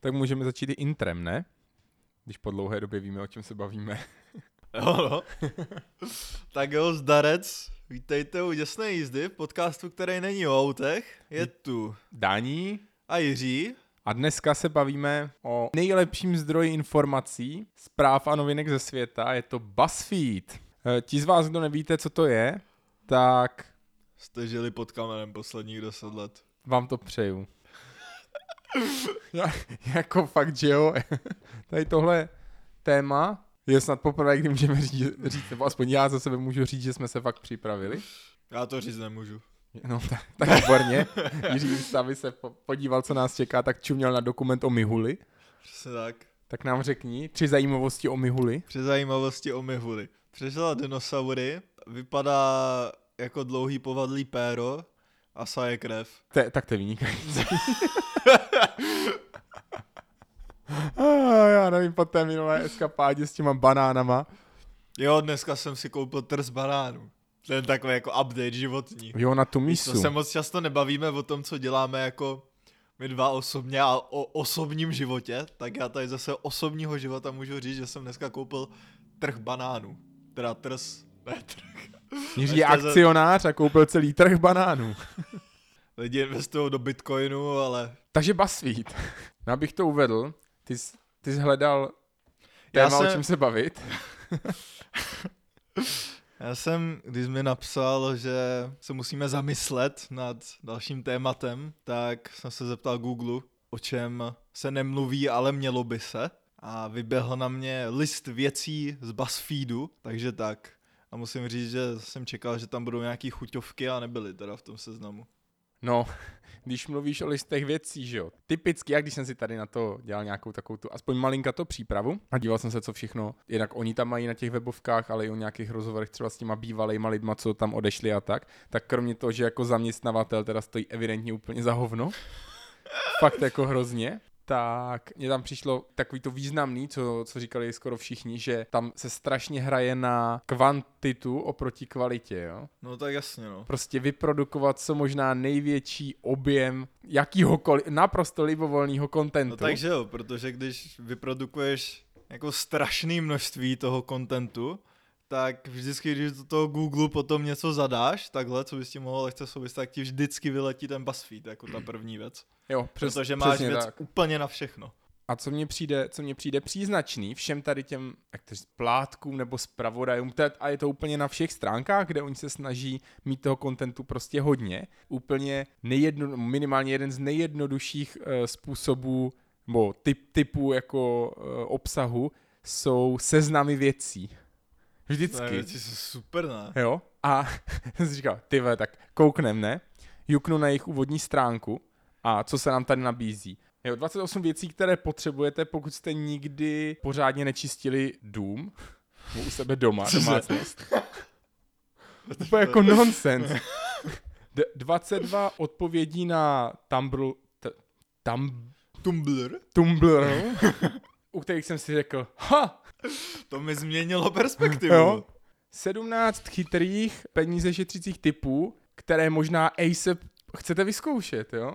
tak můžeme začít i intrem, ne? Když po dlouhé době víme, o čem se bavíme. Jo, no. tak jo, zdarec. Vítejte u Děsné jízdy, podcastu, který není o autech. Je tu Dání a Jiří. a dneska se bavíme o nejlepším zdroji informací, zpráv a novinek ze světa. Je to BuzzFeed. Eh, Ti z vás, kdo nevíte, co to je, tak Jste žili pod kamerem posledních deset let. vám to přeju. Já, jako fakt, že jo. Tady tohle téma je snad poprvé, kdy můžeme říct, říct, nebo aspoň já za sebe můžu říct, že jsme se fakt připravili. Já to říct nemůžu. No tak, tak výborně. Jiří Stavy se po- podíval, co nás čeká, tak čuměl na dokument o Mihuli. Přesně tak. Tak nám řekni tři zajímavosti o Mihuli. Při zajímavosti o Mihuli. Přežila dinosaury, vypadá jako dlouhý povadlý péro a saje krev. Te, tak to je vynikající. Ah, já nevím, po té minulé eskapádě s těma banánama. Jo, dneska jsem si koupil trz banánů. To je takový jako update životní. Jo, na tu To mísu. se moc často nebavíme o tom, co děláme jako my dva osobně a o osobním životě, tak já tady zase osobního života můžu říct, že jsem dneska koupil trh banánů. Teda trz, ne trh. Jiří je akcionář a koupil celý trh banánů. Lidi investují do bitcoinu, ale Takže BuzzFeed. No, abych to uvedl, ty jsi, ty jsi hledal Já téma, o jsem- čem se bavit. já jsem, když mi napsal, že se musíme zamyslet nad dalším tématem, tak jsem se zeptal Google, o čem se nemluví, ale mělo by se. A vyběhl na mě list věcí z BuzzFeedu, takže tak. A musím říct, že jsem čekal, že tam budou nějaký chuťovky a nebyly teda v tom seznamu. No, když mluvíš o listech věcí, že jo. Typicky, jak když jsem si tady na to dělal nějakou takovou tu, aspoň malinkatou přípravu a díval jsem se, co všechno, jinak oni tam mají na těch webovkách, ale i o nějakých rozhovorech třeba s těma bývalejma lidma, co tam odešli a tak, tak kromě toho, že jako zaměstnavatel teda stojí evidentně úplně za hovno, fakt jako hrozně, tak mně tam přišlo takový to významný, co, co říkali skoro všichni, že tam se strašně hraje na kvantitu oproti kvalitě, jo No tak jasně, no. prostě vyprodukovat co možná největší objem jakýhokoliv, naprosto libovolného kontentu. No takže jo, protože když vyprodukuješ jako strašné množství toho kontentu, tak vždycky, když do toho Google potom něco zadáš, takhle, co bys s tím mohl lehce souviset, tak ti vždycky vyletí ten BuzzFeed, jako ta první věc. jo, přes, Protože máš přesně věc tak. úplně na všechno. A co mně přijde, co mně přijde příznačný všem tady těm jak to říct, plátkům nebo zpravodajům, a je to úplně na všech stránkách, kde oni se snaží mít toho kontentu prostě hodně, úplně nejedno, minimálně jeden z nejjednodušších uh, způsobů nebo typ, typů jako uh, obsahu jsou seznamy věcí. Vždycky. To je jsou super, ne? Jo? A jsem si říkal, ty vole, tak kouknem, ne? Juknu na jejich úvodní stránku a co se nám tady nabízí. Jo, 28 věcí, které potřebujete, pokud jste nikdy pořádně nečistili dům, u sebe doma, Cože? domácnost. Úplně jako nonsense. D- 22 odpovědí na Tumblr, t- tam, Tumblr? Tumblr, u kterých jsem si řekl, ha, To mi změnilo perspektivu. Jo. 17 chytrých peníze šetřících typů, které možná ASAP chcete vyzkoušet, jo?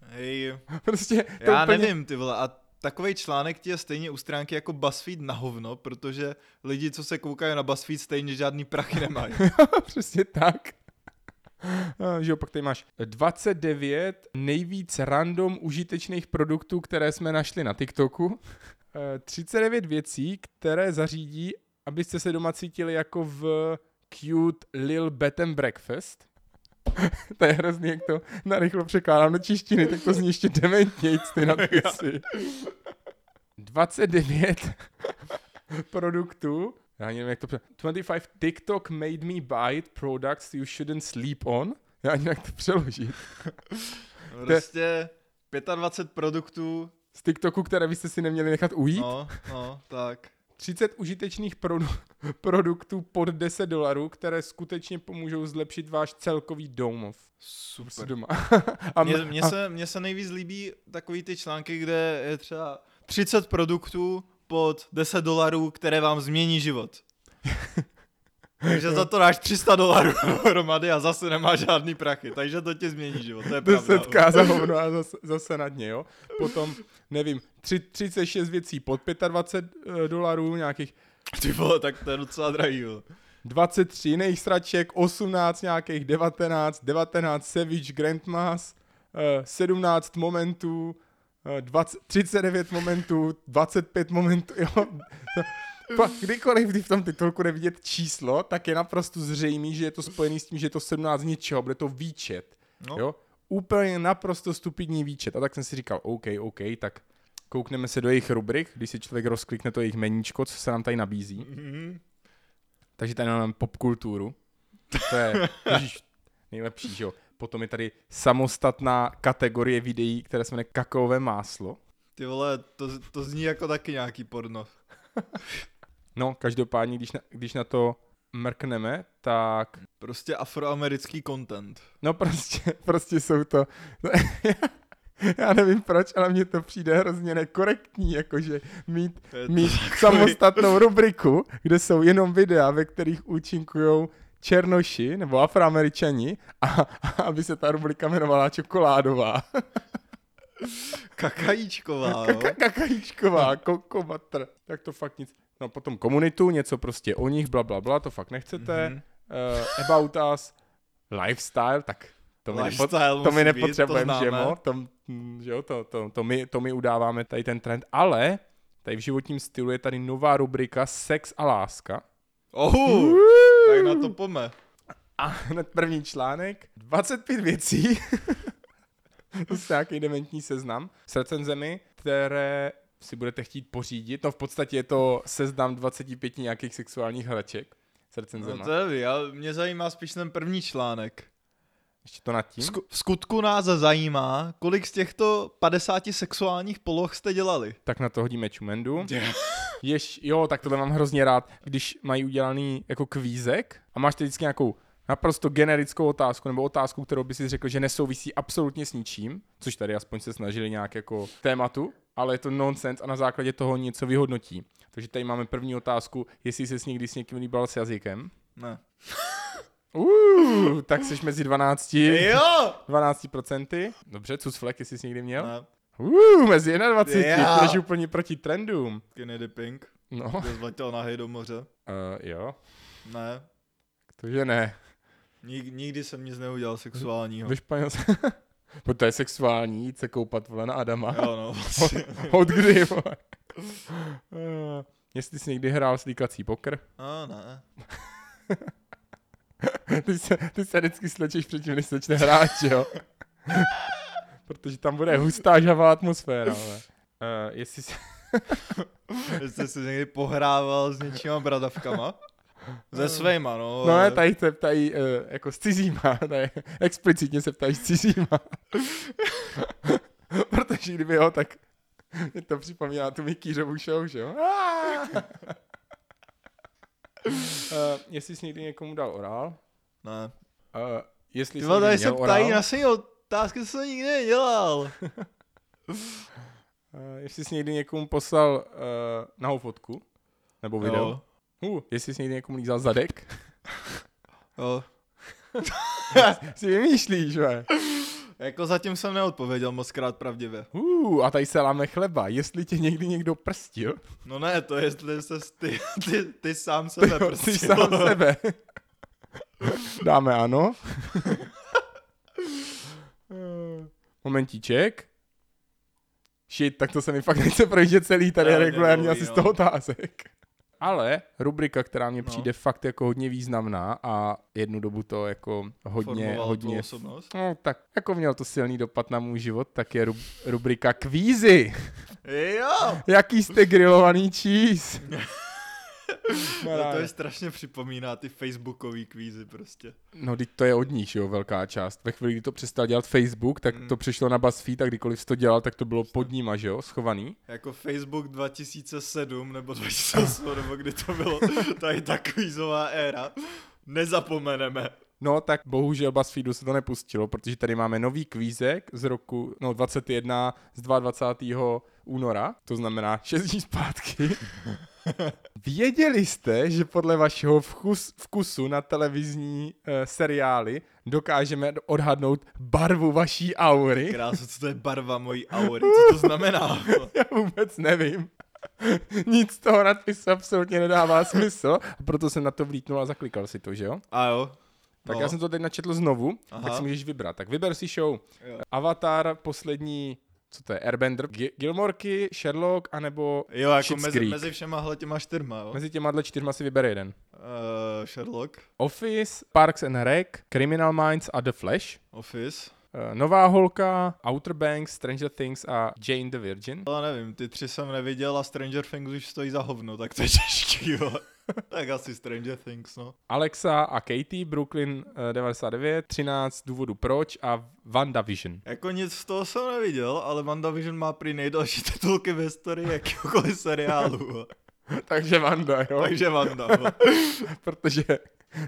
Hej, Prostě to já úplně... nevím, ty vole, a takový článek ti je stejně u stránky jako BuzzFeed na hovno, protože lidi, co se koukají na BuzzFeed, stejně žádný prachy nemají. Přesně tak. Že jo, pak tady máš 29 nejvíc random užitečných produktů, které jsme našli na TikToku. Eh, 39 věcí, které zařídí, abyste se doma cítili jako v cute Lil Bed and Breakfast. to je hrozný, jak to narychlo překládám do češtiny, tak to zní ještě dementnějc ty nadpisy. 29 produktů, já ani nevím, jak to pře... 25 TikTok made me buy it products you shouldn't sleep on. Já ani nevím, jak to přeložit. Prostě 25 produktů, Z TikToku, které byste si neměli nechat ujít. no, no, tak. 30 užitečných produ- produktů pod 10 dolarů, které skutečně pomůžou zlepšit váš celkový domov. Super. Doma. a, Mně, m- mně, a, se, mně se nejvíc líbí takový ty články, kde je třeba 30 produktů pod 10 dolarů, které vám změní život. Takže za to dáš 300 dolarů hromady a zase nemáš žádný prachy, takže to ti změní život, to je pravda. Desetka za hovno a zase, zase na dně, jo. Potom, nevím, tři, 36 věcí pod 25 eh, dolarů, nějakých Ty vole, tak to je docela drahý, jo. 23 jiných sraček, 18 nějakých 19, 19 Savage Grandmas, eh, 17 momentů, eh, 20, 39 momentů, 25 momentů, jo. Pa, kdykoliv v tom titulku nevidět číslo, tak je naprosto zřejmý, že je to spojený s tím, že je to 17 něčeho, bude to výčet. No. Jo? Úplně naprosto stupidní výčet. A tak jsem si říkal, OK, OK, tak koukneme se do jejich rubrik, když si člověk rozklikne to jejich meníčko, co se nám tady nabízí. Mhm. Takže tady máme popkulturu. To je ježiš, nejlepší, že jo. Potom je tady samostatná kategorie videí, které se jmenuje kakaové máslo. Ty vole, to, to zní jako taky nějaký porno. No, každopádně, když na, když na to mrkneme, tak Prostě afroamerický content. no prostě, prostě jsou to, já nevím proč, ale mně to přijde hrozně nekorektní, jakože mít, mít takový- samostatnou rubriku, kde jsou jenom videa, ve kterých účinkují černoši nebo afroameričani a, a aby se ta rubrika jmenovala čokoládová. Kakajíčková, jo? Kaka- Kakajíčková, kokobatr. Tak to fakt nic. No potom komunitu, něco prostě o nich, bla, bla, bla, to fakt nechcete. Mhm. Uh, about us, lifestyle, tak to my, nepo, to my nepotřebujeme, že, mo? To, že jo, to, to, to, my, to my udáváme tady ten trend, ale tady v životním stylu je tady nová rubrika Sex a láska. Ohu, tak na to pome. A hned první článek, 25 věcí, je nějaký dementní seznam, s recenzemi, které si budete chtít pořídit. No v podstatě je to seznam 25 nějakých sexuálních hraček s recenzema. No to je, ale mě zajímá spíš ten první článek. Ještě to nad tím. V sku- v skutku nás zajímá, kolik z těchto 50 sexuálních poloh jste dělali. Tak na to hodíme čumendu. Jež, jo, tak tohle mám hrozně rád, když mají udělaný jako kvízek a máš teď vždycky nějakou naprosto generickou otázku, nebo otázku, kterou by si řekl, že nesouvisí absolutně s ničím, což tady aspoň se snažili nějak jako tématu, ale je to nonsense a na základě toho něco vyhodnotí. Takže tady máme první otázku, jestli jsi někdy s někým líbal s jazykem. Ne. Uh, tak jsi mezi 12, Jo! 12%. Dobře, cusflek, jestli jsi někdy měl. Ne. Uh, mezi 21, Jo. to je úplně proti trendům. Skinny dipping. No, Kde zletěl nahej do moře. uh, jo, Ne. tože ne. Nik, nikdy jsem nic neudělal sexuálního. Ve Španělsku. To je sexuální, jít se koupat vole na Adama. Jo, no, vlastně. Od kdy, vole? Uh, jestli jsi někdy hrál slíkací pokr, A ne. ty se, ty se vždycky slečeš předtím, než hrát, že jo? Protože tam bude hustá žavá atmosféra, ale. Uh, jestli jsi... Jste si někdy pohrával s něčíma bradavkama? Se svejma, no. No ne, tady se ptají uh, jako s cizíma, tady explicitně se ptají s cizíma. Protože kdyby jo, tak mě to připomíná tu Mikýřovu show, že jo? uh, jestli jsi někdy někomu dal orál, Ne. uh, jestli Ty jsi vole, někdy tady se ptají orál, na stejné otázky, co jsem nikdy nedělal. uh, jestli jsi někdy někomu poslal uh, nahou fotku, nebo video, Jo. Uh, jestli jsi někdy někomu lízal zadek, Jo. si vymýšlíš, že? Jako zatím jsem neodpověděl moc krát pravdivě. Uh, a tady se láme chleba. Jestli tě někdy někdo prstil, No ne, to je, jestli se ty, ty, ty sám sebe ty prostě. sám sebe. Dáme ano. Momentíček. Shit, tak to se mi fakt nechce projíždět celý tady Ne, regulární nebaví, asi no. 100 otázek. Ale rubrika, která mě No. přijde fakt jako hodně významná a jednu dobu to jako hodně, Formoval hodně osobnost. No, tak jako měl to silný dopad na můj život, tak je rub, rubrika kvízy. Jo! Jaký jste grilovaný cheese? No to je strašně připomíná ty facebookový kvízy prostě. No, teď to je od níž, jo, velká část. Ve chvíli, kdy to přestal dělat Facebook, tak Mm. to přešlo na BuzzFeed a kdykoliv jsi to dělal, tak to bylo pod nima, že jo, schovaný. Jako Facebook 2007 nebo 2008, nebo kdy to bylo, tady ta kvízová éra. Nezapomeneme. No tak bohužel BuzzFeedu se to nepustilo, protože tady máme nový kvízek z roku no, 21 z 22. února, to znamená 6 dní zpátky. Věděli jste, že podle vašeho vkus, vkusu na televizní e, seriály dokážeme odhadnout barvu vaší aury? Krásu, co to je barva mojí aury? Co to znamená? Já vůbec nevím. Nic z toho nadpisu absolutně nedává smysl, a proto jsem na to vlítnul a zaklikal si to, že jo? A jo. Tak no. já jsem to teď načetl znovu, Aha. tak si můžeš vybrat. Tak vyber si show. Jo. Avatar, poslední, co to je, Airbender, Gi- Gilmorky, Sherlock, anebo Jo, jako mezi, Creek. mezi všema hle těma čtyřma, jo. Mezi těma dle čtyřma si vyber jeden. Uh, Sherlock, Office, Parks and Rec, Criminal Minds a The Flash. Office. Eh, Nová holka, Outer Banks, Stranger Things a Jane the Virgin. Ale nevím, ty tři jsem neviděl a Stranger Things už stojí za hovno, tak to je těžký, tak asi Stranger Things, no. Alexa a Katie, Brooklyn eh, 99, 13 důvodů proč a WandaVision. Jako nic z toho jsem neviděl, ale WandaVision má prý nejdelší titulky v historii jakýkoliv seriálu. Takže Wanda, jo? Takže vole. protože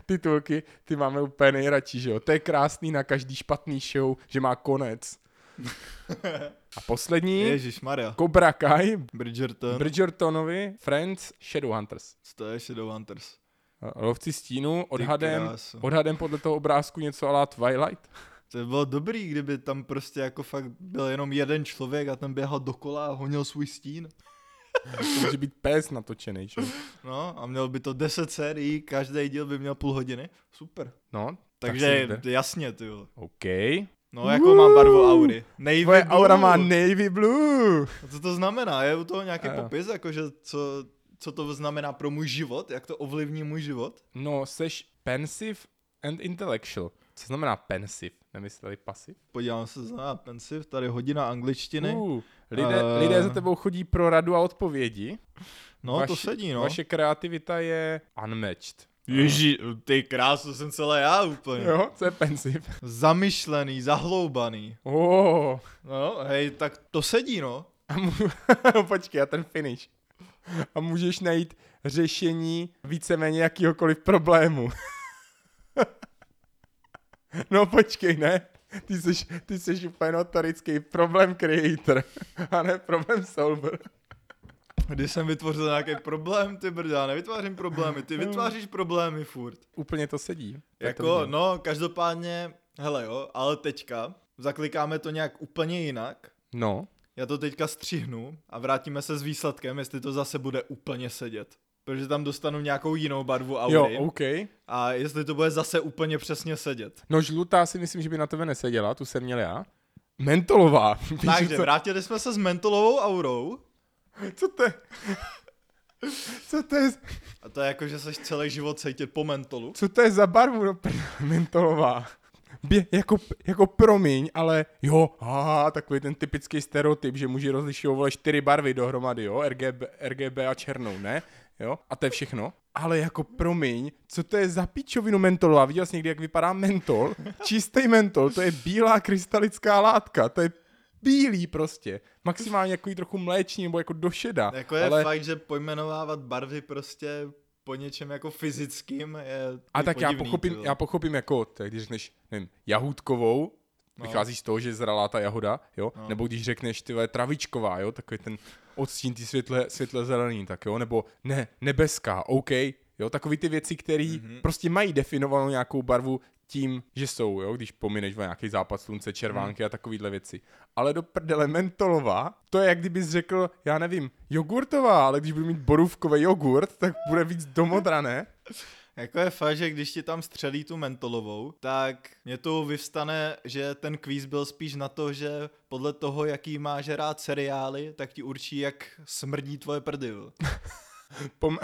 titulky ty máme úplně nejradši, že jo. To je krásný na každý špatný show, že má konec. A poslední, Ježíš Maria. Cobra Kai, Bridgerton. Bridgertonovi, Friends, Shadowhunters. Co to je Shadowhunters? Lovci stínu, odhadem, odhadem podle toho obrázku něco ala Twilight. To by bylo dobrý, kdyby tam prostě jako fakt byl jenom jeden člověk a ten běhal dokola a honil svůj stín. To může být pes natočený, že? jo. No a měl by to 10 sérií, každý díl by měl půl hodiny. Super. No, tak Takže vyber. jasně, ty jo. OK. No, jakou mám barvu aury? Navy Tvoje blue. aura má navy blue. A co to znamená? Je u toho nějaký A popis, jakože co, co to znamená pro můj život? Jak to ovlivní můj život? No, seš pensive and intellectual. Co znamená pensive? Nemysleli pasiv? Podívám se na pensiv, tady hodina angličtiny. Uh, lidé, Eh. lidé za tebou chodí pro radu a odpovědi. no, to sedí, no. Vaše kreativita je unmatched. Ježí, ty krásu, jsem celé já úplně. Jo, co je pensive? Zamyšlený, zahloubaný. Oh. No, hej, tak to sedí, no. A mu... Počkej, a ten finish. A můžeš najít řešení víceméně jakýhokoliv problému. no počkej, ne? Ty jsi, ty jsi úplně notorický problém creator, a ne problém solver. Když jsem vytvořil nějaký problém, ty brdá, nevytvářím problémy, ty vytváříš problémy furt. Úplně to sedí. To Jako, vidím. no, každopádně, hele jo, ale teďka zaklikáme to nějak úplně jinak. no. Já to teďka střihnu a vrátíme se s výsledkem, jestli to zase bude úplně sedět. Protože tam dostanu nějakou jinou barvu aury. Jo, OK. A jestli to bude zase úplně přesně sedět. No žlutá si myslím, že by na tebe neseděla, tu jsem měl já. Mentolová. Takže co, vrátili jsme se s mentolovou aurou. co to je? Co to je, A to je jako, že seš celý život cítit po mentolu. co to je za barvu prdele, mentolová? Bě, jako, jako promiň, ale jo, aha, takový ten typický stereotyp, že muži rozlišují vole čtyři barvy dohromady, jo, RGB, RGB a černou, ne? Jo, a to je všechno. Ale jako promiň, co to je za pičovinu mentolová? Viděl jsi někdy, jak vypadá mentol? Čistý mentol, to je bílá krystalická látka, to je bílý prostě. Maximálně jako trochu mléčný nebo jako do šeda. Jako je ale... fakt, že pojmenovávat barvy prostě po něčem jako fyzickým je A tak já podivný, pochopím, ty vole. já pochopím jako, tak když řekneš, nevím, jahůdkovou, No. vychází z toho, že je zralá ta jahoda, jo, No. nebo když řekneš, ty travičková, jo, takový ten odstín ty světle, světle zelený, tak jo, nebo ne, nebeská, OK, jo, takový ty věci, které Mhm. mm-hmm. prostě mají definovanou nějakou barvu tím, že jsou, jo, když pomineš nějaký západ slunce, červánky Mhm. a takovýhle věci. Ale do prdele mentolová, to je jak kdybys řekl, já nevím, jogurtová, ale když budu mít borůvkový jogurt, tak bude víc domodrané. Jako je fakt, že když ti tam střelí tu mentolovou, tak mě to vyvstane, že ten kvíz byl spíš na to, že podle toho, jaký máš rád seriály, tak ti určí, jak smrdí tvoje prdy. Pom-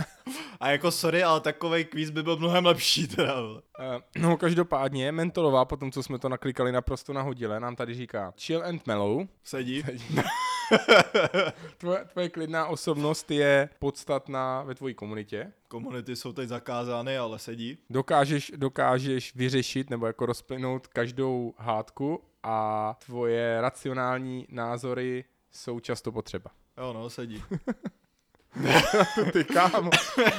A jako sorry, ale takový kvíz by byl mnohem lepší teda. Eh, no každopádně, mentolová, potom co jsme to naklikali naprosto nahodile, nám tady říká chill and mellow. Sedí. Tvoje, tvoje klidná osobnost je podstatná ve tvojí komunitě. Komunity jsou teď zakázány, ale sedí. Dokážeš, dokážeš vyřešit nebo jako rozplynout každou hádku a tvoje racionální názory jsou často potřeba. Jo no, sedí. ty kámo.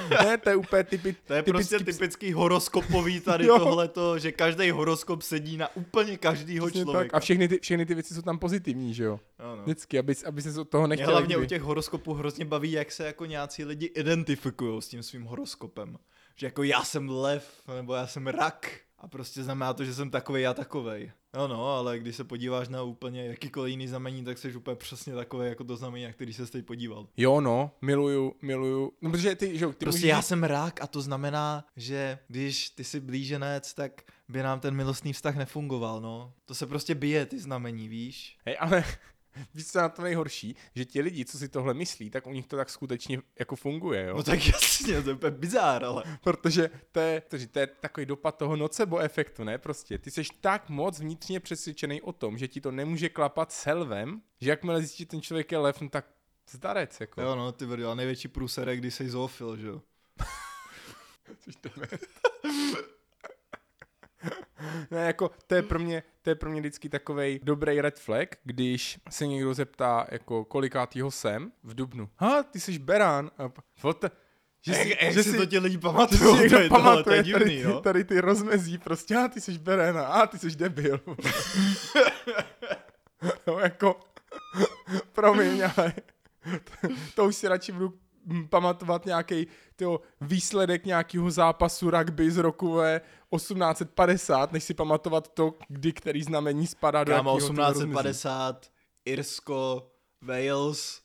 Ne, to je úplně typy, To je typický prostě typický horoskopový tady Jo. tohleto, že každý horoskop sedí na úplně každýho Přesně člověka. Tak. A všechny ty, všechny ty věci jsou tam pozitivní, že jo? Ano. Vždycky, aby, aby se od toho Mě nechtěl. hlavně u těch horoskopů hrozně baví, jak se jako nějací lidi identifikují s tím svým horoskopem. Že jako já jsem lev, nebo já jsem rak. A prostě znamená to, že jsem takovej a takovej. No no, ale když se podíváš na úplně jakýkoliv jiný znamení, tak jsi úplně přesně takový jako to znamení, na který se teď podíval. Jo, no, miluju, miluju. No, protože ty, že jo, ty Prostě můžeš já jsem rak a to znamená, že když ty jsi blíženec, tak by nám ten milostný vztah nefungoval, no. To se prostě bije, ty znamení, víš? Hej, ale víš, co je na to nejhorší? Že ti lidi, co si tohle myslí, tak u nich to tak skutečně jako funguje, jo? No tak jasně, to je úplně bizár, ale. Protože to je, to, to je takový dopad toho nocebo efektu, ne? Prostě ty jsi tak moc vnitřně přesvědčený o tom, že ti to nemůže klapat s helvem, že jakmile zjistíš, že ten člověk je lev, no tak zdarec, jako. Jo no, ty brdo, a největší průserek, když jsi zoofil, že jo? Což to je. Ne, jako, to je pro mě, to je pro mě vždycky takový dobrý red flag, když se někdo zeptá, jako, kolikátýho jsem v Dubnu. Ha, ty jsi Berán. A what že si, jak že si to ti lidi že pamatují, někdo to je, tohle, to je pamatuje divný, tady, ty, jo? tady ty rozmezí, prostě, a ty jsi Berán, a ty jsi debil. no, jako, promiň, ale to, to už si radši budu pamatovat nějaký výsledek nějakého zápasu rugby z roku ve 1850, než si pamatovat to, kdy který znamení spadá do Kámo, rozmezí. 1850, Irsko, Wales,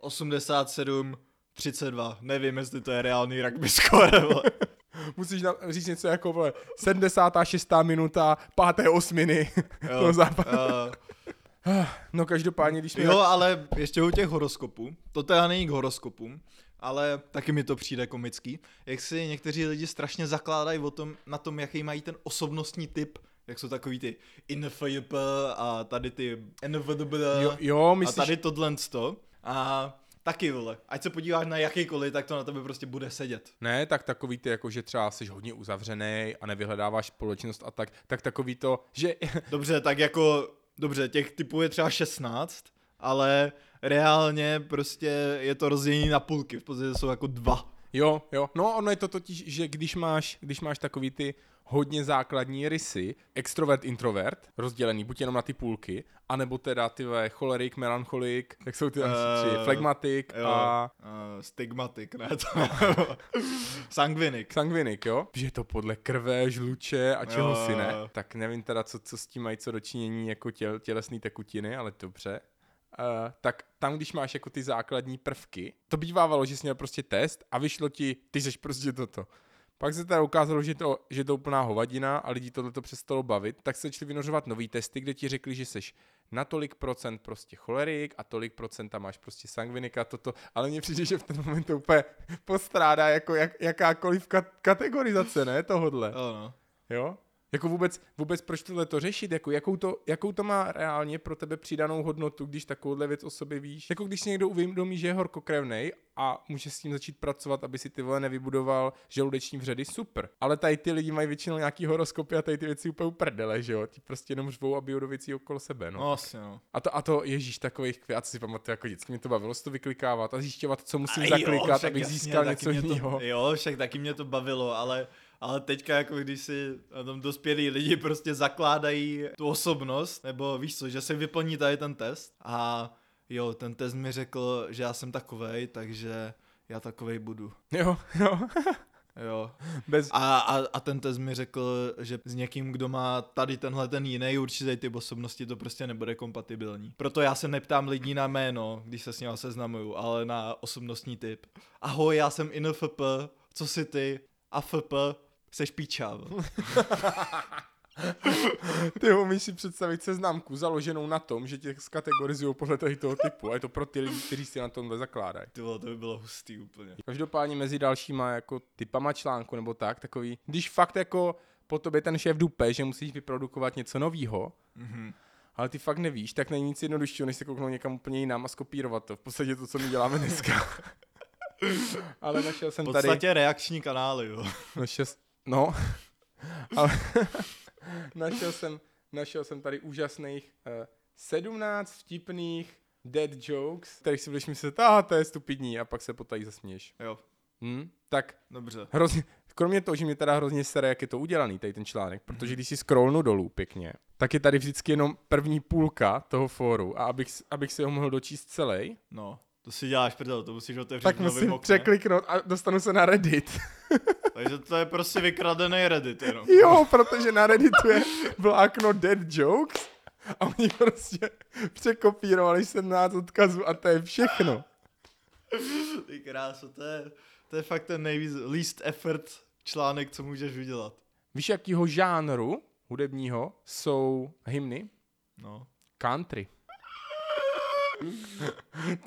87, 32. Nevím, jestli to je reálný rugby score. Musíš nám říct něco jako, vole, 76. minuta, páté osminy toho zápasu. Uh, No každopádně, když jsme... jo, ale ještě u těch horoskopů, to teda není k horoskopům, ale taky mi to přijde komický, jak si někteří lidi strašně zakládají o tom, na tom, jaký mají ten osobnostní typ, jak jsou takový ty INFJP a tady ty NVDB jo, jo, a myslíš... tady tohle to. A taky, vole, ať se podíváš na jakýkoliv, tak to na tebe prostě bude sedět. Ne, tak takový ty, jako že třeba jsi hodně uzavřený a nevyhledáváš společnost a tak, tak takový to, že Dobře, tak jako, dobře, těch typů je třeba 16, ale reálně prostě je to rozdělení na půlky, v podstatě jsou jako dva. Jo, jo. No ono je to totiž, že když máš, když máš takový ty hodně základní rysy, extrovert, introvert, rozdělený buď jenom na ty půlky, anebo teda ty ve cholerik, melancholik, jak jsou ty další Eh, tři, flegmatik Jo, a uh, stigmatik, ne to. Sangvinik. sangvinik, jo? Že je to podle krve, žluče a čeho si ne. Tak nevím teda, co, co s tím mají co dočinění jako těl, tělesné tekutiny, ale dobře. Uh, tak tam, když máš jako ty základní prvky, to bývávalo, že jsi měl prostě test a vyšlo ti, ty jsi prostě toto. Pak se teda ukázalo, že to, že to úplná hovadina a lidi tohle to přestalo bavit, tak se začali vynořovat nový testy, kde ti řekli, že jsi na tolik procent prostě cholerik a tolik procent tam máš prostě sangvinika, toto, ale mně přijde, že v ten moment to úplně postrádá jako jak, jakákoliv kat- kategorizace, ne, tohodle. Jo, no. Jo? Jako vůbec, vůbec proč tohle to řešit? Jako jakou, to, jakou to má reálně pro tebe přidanou hodnotu, když takovouhle věc o sobě víš? Jako když si někdo uvědomí, že je horkokrevnej a může s tím začít pracovat, aby si ty vole nevybudoval žaludeční vředy, super. Ale tady ty lidi mají většinou nějaký horoskopy a tady ty věci úplně uprdele, že jo? Ti prostě jenom řvou a bijou do věcí okolo sebe, no. No, asi, no. A to, a to, ježíš, takových květ, si pamatuju, jako dětsky mě to bavilo, si to vyklikávat a zjišťovat, co musím A zaklikat, však abych získal něco jiného. Jo, však taky mě to bavilo, ale, ale teďka jako když si na tom dospělí lidi prostě zakládají tu osobnost, nebo víš co, že se vyplní tady ten test a jo, ten test mi řekl, že já jsem takovej, takže já takovej budu. Jo, jo. Jo. Bez, A, a, a ten test mi řekl, že s někým, kdo má tady tenhle ten jiný určitý typ osobnosti, to prostě nebude kompatibilní. Proto já se neptám lidí na jméno, když se s ním seznamuju, ale na osobnostní typ. Ahoj, já jsem INFP, co jsi ty? AFP, seš píča. Ty umíš si představit seznamku založenou na tom, že tě skategorizují podle tady toho typu. A je to pro ty lidi, kteří si na tomhle zakládají. Ty vole, to by bylo hustý úplně. Každopádně mezi dalšíma jako typama článku nebo tak, takový, když fakt jako po tobě ten šéf dupe, že musíš vyprodukovat něco novýho, Mhm. ale ty fakt nevíš, tak není nic jednoduššího, než se kouknout někam úplně jinam a skopírovat to. V podstatě to, co my děláme dneska. ale našel V jsem podstatě tady... reakční kanály, jo. Našel, no, ale našel jsem, našel jsem tady úžasných uh, 17 vtipných dead jokes, kterých si budeš myslet, a to je stupidní a pak se potají zasměješ. Jo, Hm? Tak dobře. hrozně, kromě toho, že mě teda hrozně sere, jak je to udělaný, tady ten článek, Mhm. protože když si scrollnu dolů pěkně, tak je tady vždycky jenom první půlka toho fóru a abych, abych si ho mohl dočíst celý, No, to si děláš prdel, to musíš otevřít tak musím okně. překliknout a dostanu se na Reddit. Takže to je prostě vykradený Reddit jenom. Jo, protože na Redditu je vlákno dead jokes a oni prostě překopírovali 17 odkazů a to je všechno. Ty kráso, to je, to je fakt ten nejvíc least effort článek, co můžeš udělat. Víš, jakýho žánru hudebního jsou hymny? No. Country.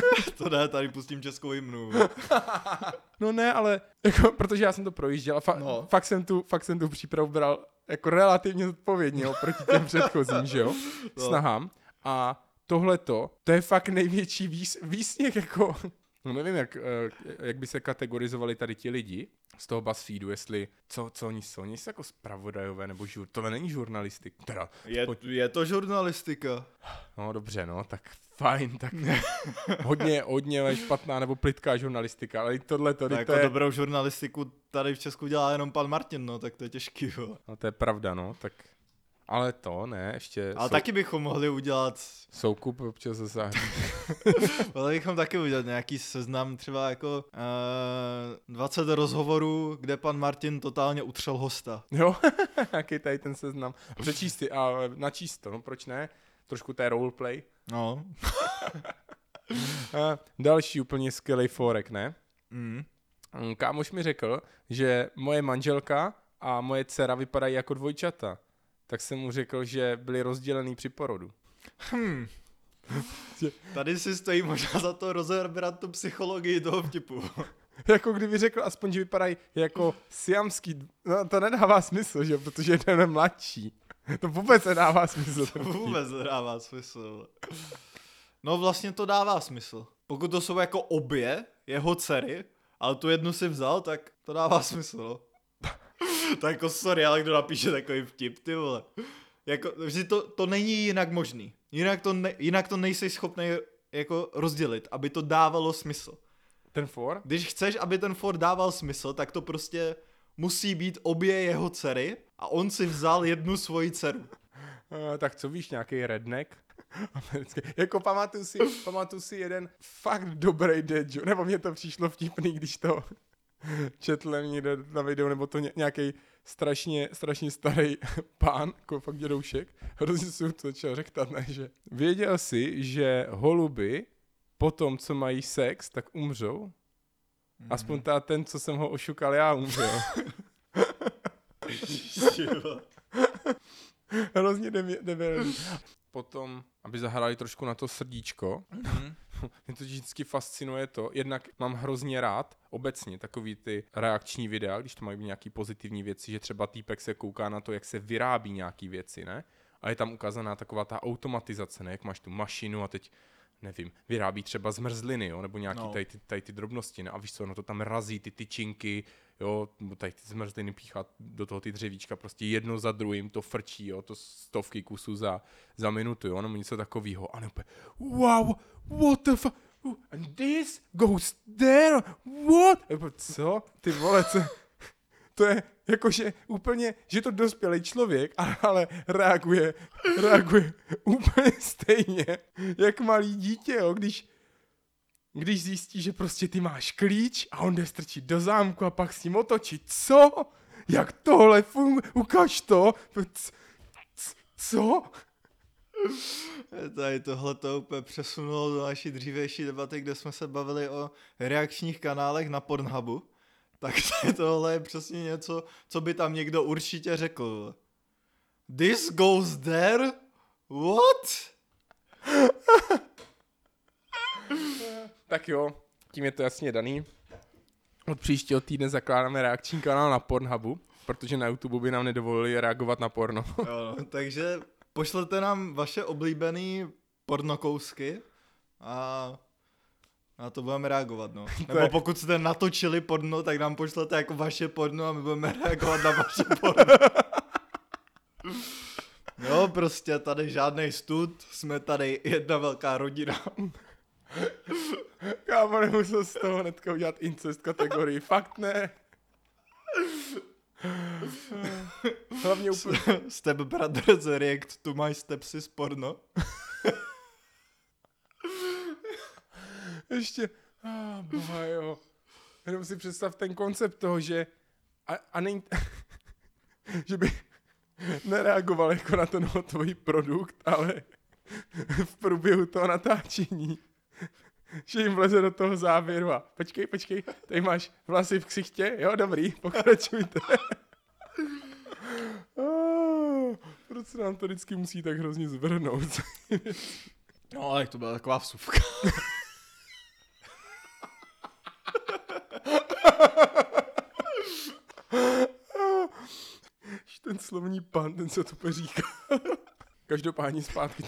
To ne, tady pustím českou hymnu. No ne, ale jako, protože já jsem to projížděl a fa- No. fakt, jsem tu, fakt jsem tu přípravu bral jako relativně zodpovědně oproti těm předchozím, že jo, No. snahám. A tohleto, to je fakt největší výs- výsměch, jako, no nevím, jak, eh, jak by se kategorizovali tady ti lidi z toho BuzzFeedu, jestli, co, co oni jsou, oni jsou jako spravodajové, nebo žur, to není žurnalistik, teda, Je, pojď- je to žurnalistika. no dobře, no, tak fajn, tak hodně, hodně špatná nebo plitká žurnalistika, ale i tohle to, Tak to jako je, dobrou žurnalistiku tady v Česku dělá jenom pan Martin, no, tak to je těžký, jo. no to je pravda, no, tak, ale to ne, ještě Ale sou, taky bychom mohli udělat, soukup občas zase. mohli bychom taky udělat nějaký seznam, třeba jako uh, 20 rozhovorů, kde pan Martin totálně utřel hosta. Jo, jaký tady ten seznam. Přečíst si a načíst to, no proč ne? Trošku té roleplay. No. A další úplně skvělý forek, ne? Mm, Kámoš mi řekl, že moje manželka a moje dcera vypadají jako dvojčata. Tak jsem mu řekl, že byli rozdělený při porodu. Hmm. Tady si stojí možná za to rozebrat tu psychologii toho vtipu. jako kdyby řekl aspoň, že vypadají jako siamský, no to nedává smysl, že protože jeden je mladší. To vůbec nedává smysl. To vůbec nedává smysl. No vlastně to dává smysl. Pokud to jsou jako obě jeho dcery, ale tu jednu si vzal, tak to dává smysl, no. To jako sorry, ale kdo napíše takový vtip, ty vole. Jako, vždy to, to není jinak možný. Jinak to, ne, jinak to nejsi schopný jako rozdělit, aby to dávalo smysl. Ten for? Když chceš, aby ten for dával smysl, tak to prostě musí být obě jeho dcery a on si vzal jednu svoji dceru. Uh, tak co víš, nějaký redneck? Americký. Jako pamatuju si, pamatuju si jeden fakt dobrý dead joke, nebo mně to přišlo vtipný, když to četl někde na videu, nebo to ně, nějaký strašně, strašně starý pán, jako fakt dědoušek, hrozně si to začal řektat, ne, že věděl si, že holuby po tom, co mají sex, tak umřou? Aspoň ta, ten, co jsem ho ošukal já, umřel. Hrozně debi- debilní. Potom, aby zahráli trošku na to srdíčko, Mhm. mě to vždycky fascinuje to, jednak mám hrozně rád obecně takový ty reakční videa, když to mají nějaký pozitivní věci, že třeba týpek se kouká na to, jak se vyrábí nějaký věci, ne? A je tam ukázaná taková ta automatizace, ne? Jak máš tu mašinu a teď nevím, vyrábí třeba zmrzliny, jo, nebo nějaký No. tady, ty, tady ty drobnosti, ne? A víš co, no to tam razí ty tyčinky, jo, nebo tady ty zmrzliny píchá do toho ty dřevíčka, prostě jedno za druhým to frčí, jo, to stovky kusů za, za minutu, jo, nebo něco takového. A ne úplně, wow, what the fuck, and this goes there, what? Co? Ty vole, co? To je jakože úplně, že to dospělý člověk, ale, reaguje, reaguje úplně stejně, jak malý dítě, jo, když, když zjistí, že prostě ty máš klíč a on jde strčit do zámku a pak s ním otočit. Co? Jak tohle funguje? Ukaž to. C- c- Co? Tady tohle to úplně přesunulo do naší dřívější debaty, kde jsme se bavili o reakčních kanálech na Pornhubu. Tak tohle je přesně něco, co by tam někdo určitě řekl. This goes there? What? Tak jo, tím je to jasně daný. Od příštího týdne zakládáme reakční kanál na Pornhubu, protože na YouTube by nám nedovolili reagovat na porno. Jo, no, takže pošlete nám vaše oblíbené pornokousky a na to budeme reagovat, no. Nebo je- pokud jste natočili porno, tak nám pošlete jako vaše porno a my budeme reagovat na vaše porno. Jo, prostě tady žádný stud, jsme tady jedna velká rodina. Kámo, nemusel z toho hnedka udělat incest kategorii. Fakt ne. Hlavně úplně... Step Brothers react to my stepsis porno. Ještě, ah, boha jo. Jenom si představ ten koncept toho, že a, a není, že by nereagoval jako na ten hotový produkt, ale v průběhu toho natáčení, že jim vleze do toho závěru a počkej, počkej, tady máš vlasy v ksichtě, jo, dobrý, pokračujte. Proč se nám to vždycky musí tak hrozně zvrhnout? No, ale to byla taková vsuvka. ten slovní pan, ten se to říká. Každopádně zpátky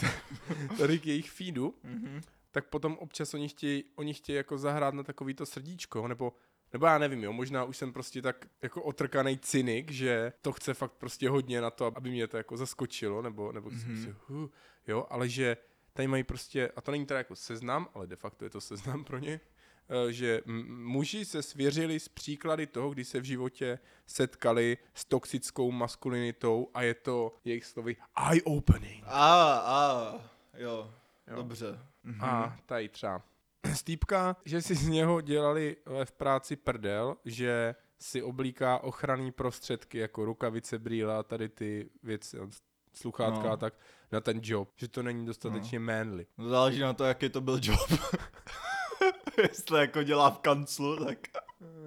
tady k jejich feedu, Mhm. tak potom občas oni chtějí, oni chtějí jako zahrát na takový to srdíčko, nebo nebo já nevím, jo, možná už jsem prostě tak jako otrkaný cynik, že to chce fakt prostě hodně na to, aby mě to jako zaskočilo, nebo, nebo mm-hmm. prostě, huh, jo, ale že tady mají prostě, a to není teda jako seznam, ale de facto je to seznam pro ně, že m- muži se svěřili z příklady toho, kdy se v životě setkali s toxickou maskulinitou a je to jejich slovy eye-opening. A, a, jo, Jo. dobře. Mhm. A tady třeba Stýpka, že si z něho dělali eh, v práci prdel, že si oblíká ochranný prostředky jako rukavice, brýle a tady ty věci, sluchátka No. a tak na ten job, že to není dostatečně no. manly. No, záleží na to, jaký to byl job. Jestli jako dělá v kanclu, tak...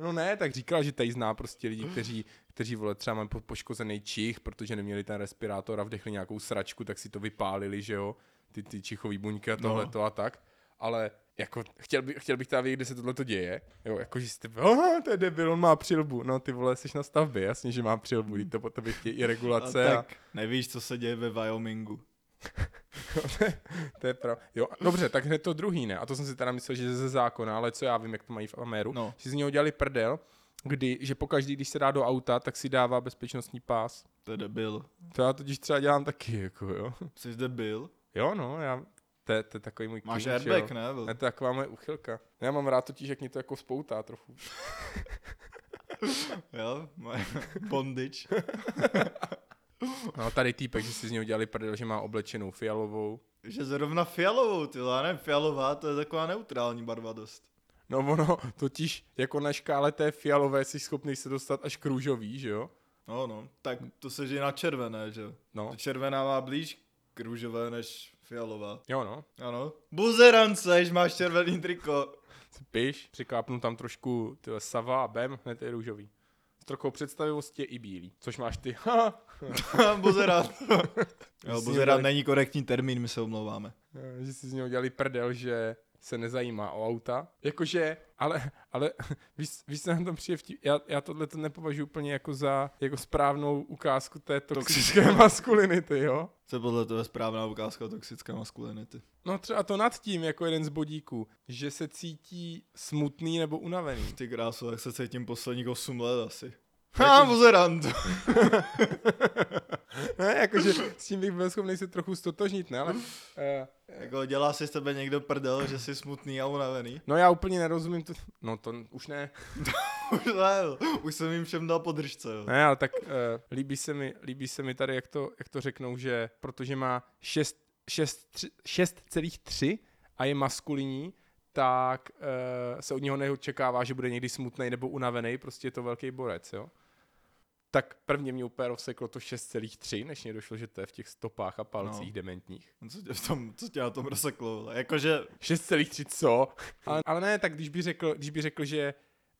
No ne, tak říkal, že tady zná prostě lidi, kteří, kteří vole, třeba mají po- poškozený čich, protože neměli ten respirátor a vdechli nějakou sračku, tak si to vypálili, že jo, ty, ty čichový buňky a No. tohle to a tak, ale jako chtěl, by, chtěl bych teda vědět, kde se tohle to děje, jo, jako že jste, oh, to je debil, on má přilbu, no ty vole, jsi na stavbě, jasně, že má přilbu, to po tobě chtějí i A regulace a, tak nevíš, co se děje ve Wyomingu. to je pravda. Jo, dobře, tak hned to druhý ne, a to jsem si teda myslel, že je ze zákona, ale co já vím, jak to mají v Améru, No. že z něho dělali prdel, kdy, že pokaždý, když se dá do auta, tak si dává bezpečnostní pás. To je debil. To já totiž třeba dělám taky, jako jo. Jsi debil? Jo, no, já, to, je- to je takový můj Máš že airbag, ne? Ne, to je taková moje uchylka. Já mám rád totiž, jak mě to jako spoutá trochu. Jo, moje bondage. No, tady týpek, že si z něho dělali prdel, že má oblečenou fialovou. Že zrovna fialovou, ty já nevím, fialová, to je taková neutrální barva dost. No ono, totiž jako na škále té fialové jsi schopný se dostat až k růžový, že jo? No, no, tak to se žije na červené, že jo? No, To Červená má blíž k růžové než fialová. jo no. Ano. Buzerance, že máš červený triko. Piš, přikápnu tam trošku tyhle sava a bem, hned je růžový. S trochou představivosti je i bílý, což máš ty. Ha, Buzerant. jo, dělali- není korektní termín, my se omlouváme. že si z něho dělali prdel, že se nezajímá o auta. Jakože, ale, ale víš, víš co na tom přijde vtip? Já, já tohle to nepovažuji úplně jako za jako správnou ukázku té toxické maskulinity, jo? Co podle toho je správná ukázka toxické maskulinity. No třeba to nad tím, jako jeden z bodíků, že se cítí smutný nebo unavený. Ty krásu, jak se cítím posledních 8 let asi. Ha, buzerant. ne, jakože s tím bych byl schopný se trochu stotožnit, ne, ale... Uh, jako dělá si z tebe někdo prdel, že jsi smutný a unavený. no já úplně nerozumím to... No to už ne. Už ne, už jsem jim všem dal podržce, jo. Ne, ale tak uh, líbí, se mi, líbí se mi tady, jak to, jak to řeknou, že protože má 6 6 6,3 a je maskulinní, tak uh, se od něho neočekává, že bude někdy smutný nebo unavený, prostě je to velký borec, jo. Tak prvně mě úplně rozseklo to 6,3, než mě došlo, že to je v těch stopách a palcích No. no. dementních. Co tě, v tom, co tě na tom rozseklo? Jakože, 6,3 co? Ale, ale ne, tak když by řekl, když by řekl že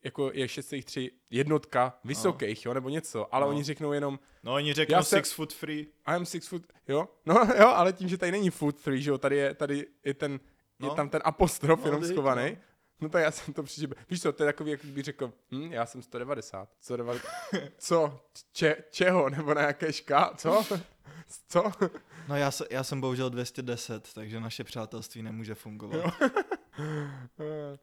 jako je 6,3 jednotka vysokých, jo, nebo něco, ale No. oni řeknou jenom no oni řeknou Já se- six foot free. I am six foot, jo, no jo, ale tím, že tady není foot three, že jo, tady je, tady je ten, je No. tam ten apostrof No, jenom schovaný. no. No tak já jsem to přišel, víš co, to je takový, jak bych řekl, hm, já jsem 190, 190, co, če, čeho, nebo na jaké šká, co, co, No já, se, já jsem bohužel 210, takže naše přátelství nemůže fungovat. Eh,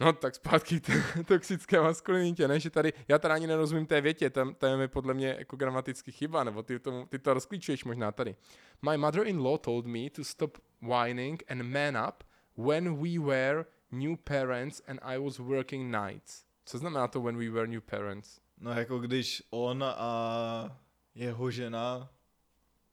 No tak zpátky k toxické maskulinitě, ne, že tady, já teda ani nerozumím té větě, tam, tam je podle mě jako gramaticky chyba, nebo ty, tomu, ty to rozklíčuješ možná tady. My mother-in-law told me to stop whining and man up when we were new parents and I was working nights. Co znamená to when we were new parents? No jako když on a jeho žena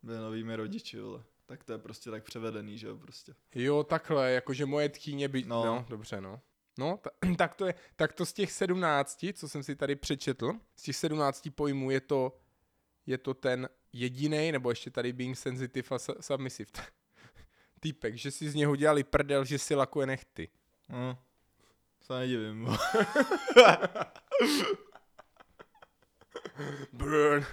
byli novými rodiči, vole. Tak to je prostě tak převedený, že jo, prostě. Jo, takhle, jakože moje tchýně by... No, No. dobře, no. No, ta, tak, to je, tak to z těch sedmnácti, co jsem si tady přečetl, z těch sedmnácti pojmů je to, je to ten jediný, nebo ještě tady being sensitive a su- submissive. Týpek, že si z něho dělali prdel, že si lakuje nechty. No. Se nedivím. Burn.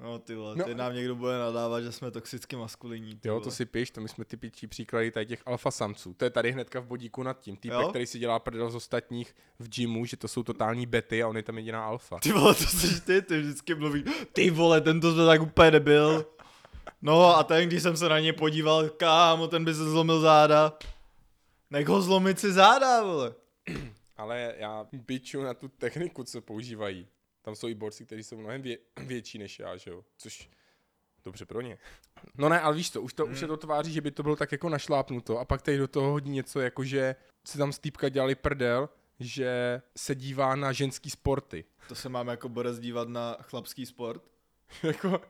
No ty vole, No. teď nám někdo bude nadávat, že jsme toxicky maskulinní. ty Jo, vole. to si piš, to my jsme typičtí příklady tady těch alfa samců. To je tady hnedka v bodíku nad tím. Týpek, Jo? který si dělá prdel z ostatních v gymu, že to jsou totální bety a on je tam jediná alfa. Ty vole, to jsi ty, ty vždycky mluví, ty vole, tento jsme tak úplně debil. No a ten, když jsem se na ně podíval, kámo, ten by se zlomil záda. Nech ho zlomit si záda, vole. Ale já biču na tu techniku, co používají. Tam jsou i borci, kteří jsou mnohem vě- větší než já, že jo? Což dobře pro ně. No ne, ale víš to, už, to, už se to tváří, že by to bylo tak jako našlápnuto a pak tady do toho hodí něco, jako že si tam z týpka dělali prdel, že se dívá na ženský sporty. To se mám jako Borec dívat na chlapský sport. jako,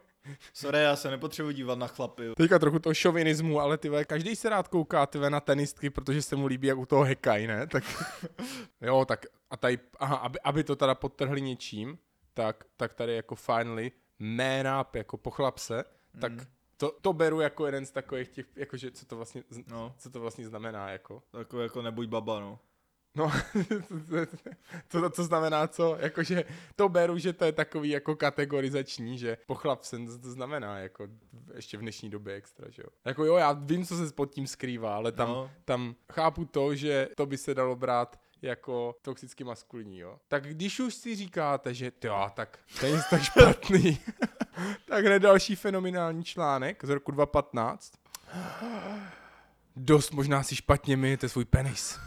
Sorry, já se nepotřebuji dívat na chlapy. teďka trochu toho šovinismu, ale ty každý se rád kouká ty na tenistky, protože se mu líbí, jak u toho hekaj, ne? Tak jo, tak a tady, aha, aby, aby to teda podtrhli něčím, tak, tak tady jako finally man up, jako pochlap se, tak to, to beru jako jeden z takových těch, jakože co to vlastně, No, co to vlastně znamená, jako. takový jako nebuď baba, no. No, to, to, to znamená co? Jakože to beru, že to je takový jako kategorizační, že pochlap se to znamená jako ještě v dnešní době extra, že jo. Jako jo, já vím, co se pod tím skrývá, ale tam, No. tam chápu to, že to by se dalo brát jako toxicky maskulinní, jo. Tak když už si říkáte, že jo, tak to je tak špatný, tak hned další fenomenální článek z roku 2015. Dost možná si špatně myjete svůj penis.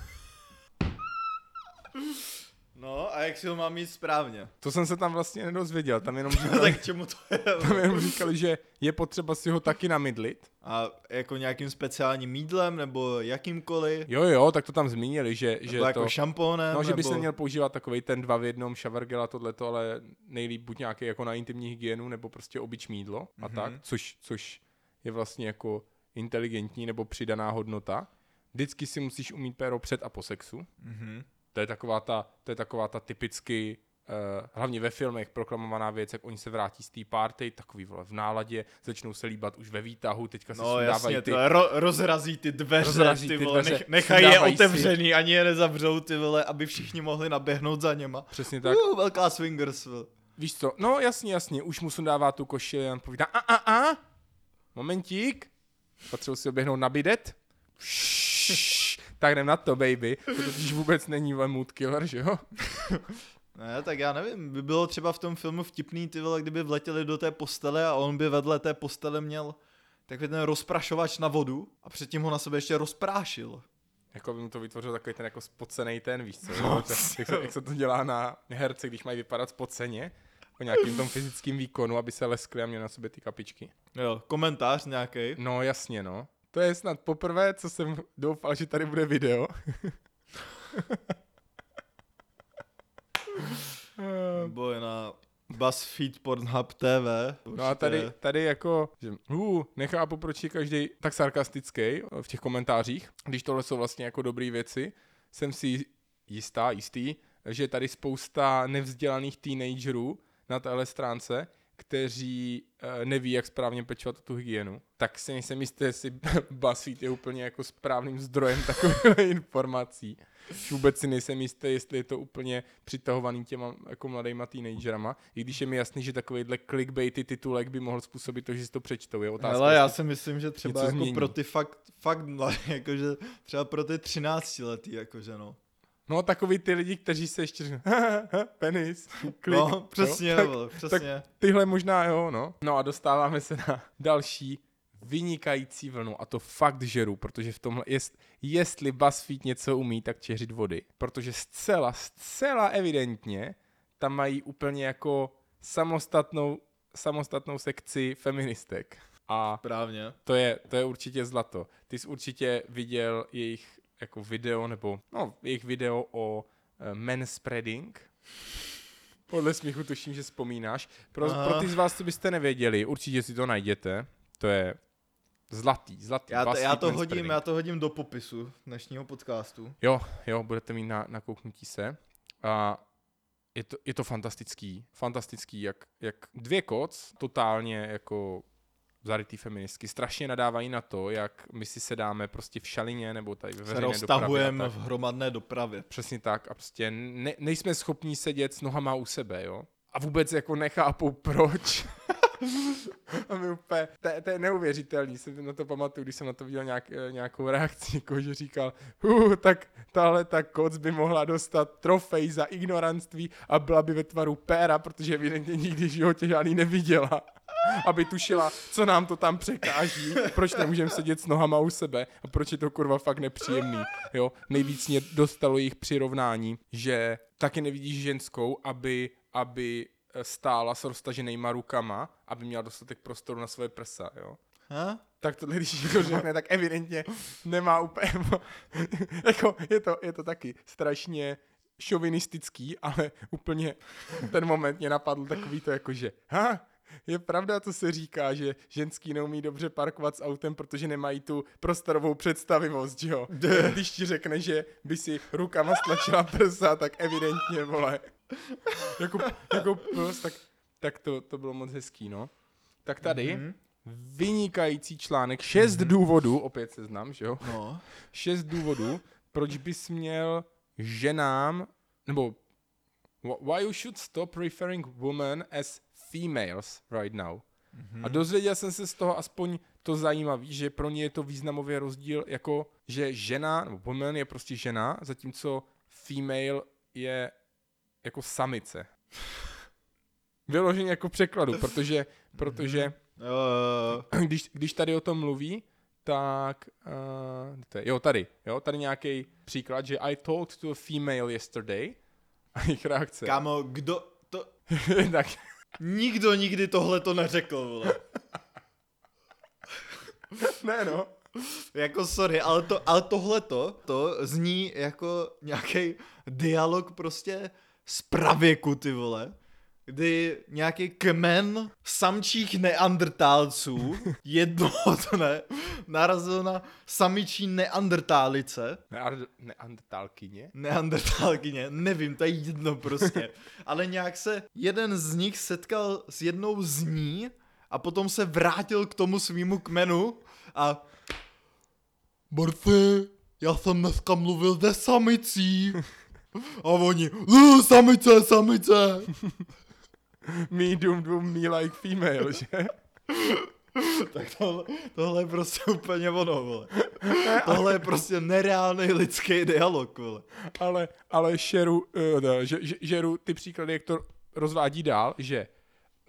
No a jak si ho mám mít správně? To jsem se tam vlastně nedozvěděl, tam jenom No, říkali, tak čemu to je? tam jenom říkali, že je potřeba si ho taky namydlit. A jako nějakým speciálním mídlem nebo jakýmkoliv? Jo, jo, tak to tam zmínili, že, že jako to... šampónem? No, že by nebo... se měl používat takový ten dva v jednom shower gel a tohleto, ale nejlíp buď nějaký jako na intimní hygienu, nebo prostě obyč mídlo a Mhm. tak, což, což je vlastně jako inteligentní nebo přidaná hodnota. Vždycky si musíš umít péro před a po sexu. Mhm. To je taková ta, to je taková ta typicky, uh, hlavně ve filmech, proklamovaná věc, jak oni se vrátí z té party, takový vole v náladě, začnou se líbat už ve výtahu, teďka se No sundávají jasně, ty... Ro- rozrazí ty dveře, Rozrazí ty ty vole, dveře, nech, nechají je sundávají si- otevřený, ani je nezavřou, ty vole, aby všichni mohli naběhnout za něma. Přesně tak. Uh, velká swingers, vole. Víš co, no jasně, jasně, už mu sundává tu košili a on povídá, a, a, a, momentík, potřebuji si oběhnout na bidet, Šš, tak jdem na to, baby, to totiž vůbec není vole mood killer, že jo? Ne, tak já nevím, by bylo třeba v tom filmu vtipný, ty vole, kdyby vletěli do té postele a on by vedle té postele měl takový ten rozprašovač na vodu a předtím ho na sebe ještě rozprášil. Jako by mu to vytvořil takový ten jako spocený ten, víš co? No, jak, se, jak, se, jak se to dělá na herce, když mají vypadat spoceně, o nějakým tom fyzickým výkonu, aby se leskli a měli na sobě ty kapičky. Jo, komentář nějaký. No jasně, no. To je snad poprvé, co jsem doufal, že tady bude video. Nebo je na BuzzFeed Pornhub TV. No a tady, tady jako, že uh, nechápu, proč je každý tak sarkastický v těch komentářích, když tohle jsou vlastně jako dobré věci. Jsem si jistá, jistý, že tady spousta nevzdělaných teenagerů na téhle stránce, kteří uh, neví, jak správně pečovat o tu hygienu. Tak si nejsem jistý, jestli BuzzFeed je úplně jako správným zdrojem takových informací. Vůbec si nejsem jistý, jestli je to úplně přitahovaný těma jako mladýma teenagerama, i když je mi jasný, že takovýhle clickbaity titulek by mohl způsobit to, že si to přečtou. Je otázka, Ale já si myslím, že třeba jako změní. pro ty fakt, fakt mladé, jakože třeba pro ty 13 letý, jakože no. No takový ty lidi, kteří se ještě řeknou, penis, klik. no, přesně, Tak vole, přesně. tyhle možná jo, no. No a dostáváme se na další vynikající vlnu a to fakt žeru, protože v tomhle, jest, jestli BuzzFeed něco umí, tak čeřit vody. Protože zcela, zcela evidentně tam mají úplně jako samostatnou, samostatnou sekci feministek. A Právně. to je, to je určitě zlato. Ty jsi určitě viděl jejich jako video, nebo no, jejich video o uh, manspreading. Podle smíchu tuším, že vzpomínáš. Pro, Aha. pro ty z vás, co byste nevěděli, určitě si to najděte. To je zlatý, zlatý. Já, to, já, to hodím, já to hodím do popisu dnešního podcastu. Jo, jo, budete mít na, na kouknutí se. A je to, je to fantastický, fantastický, jak, jak dvě koc totálně jako zarytý feministky strašně nadávají na to, jak my si sedáme prostě v šalině nebo tady ve Se veřejné dopravě. roztahujeme tak. v hromadné dopravě. Přesně tak a prostě ne, nejsme schopní sedět s nohama u sebe, jo. A vůbec jako nechápou proč. a my úplně, to, je- to je neuvěřitelný, jsem na to pamatuju, když jsem na to viděl nějak, eh, nějakou reakci, jako že říkal, uh, tak tahle ta koc by mohla dostat trofej za ignoranství a byla by ve tvaru péra, protože evidentně nikdy v životě žádný neviděla. Aby tušila, co nám to tam překáží, proč nemůžeme sedět s nohama u sebe a proč je to kurva fakt nepříjemný. Jo, nejvíc mě dostalo jejich přirovnání, že taky nevidíš ženskou, aby, aby eh, stála s roztaženýma rukama, aby měla dostatek prostoru na svoje prsa, jo. Ha? Tak tohle, když někdo řekne, tak evidentně nemá úplně, jako je to, je to taky strašně šovinistický, ale úplně ten moment mě napadl takový to jako, že ha, je pravda, to se říká, že ženský neumí dobře parkovat s autem, protože nemají tu prostorovou představivost, že jo? Když ti řekne, že by si rukama stlačila prsa, tak evidentně, vole. Jako, jako prostě, tak, tak to, to bylo moc hezký, no. Tak tady, Mhm. mm-hmm. vynikající článek, šest mm-hmm. důvodů, opět seznam, že jo? No. Šest důvodů, proč bys měl ženám, nebo wh- why you should stop referring women as females right now. Mm-hmm. A dozvěděl jsem se z toho aspoň to zajímavý, že pro ně je to významově rozdíl, jako že žena, nebo woman je prostě žena, zatímco female je jako samice. Vyloženě jako překladu, protože, protože Uh, když, když tady o tom mluví, tak, uh, to je, jo, tady, jo, tady nějaký příklad, že I talked to a female yesterday a jejich reakce. kámo, kdo to... tak, Nikdo nikdy tohle to neřekl, vole. ne no, Jako sorry, ale, to, ale tohleto, to zní jako nějaký dialog prostě z pravěku, ty vole. Kdy nějaký kmen samčích neandrtálců jednoho dne narazil na samičí neandrtálice, ne, neandertálkyně. neandrtálkyně, nevím, to je jedno prostě. Ale nějak se jeden z nich setkal s jednou z ní a potom se vrátil k tomu svýmu kmenu a Borci, já jsem dneska mluvil se samicí. A oni, "Uh, samice, samice. Me doom doom me like female, že? Tak tohle, tohle je prostě úplně ono, vole. Tohle je prostě nereálný lidský dialog, vole. ale, ale šeru, uh, no, že, že, žeru ty příklady, jak to rozvádí dál, že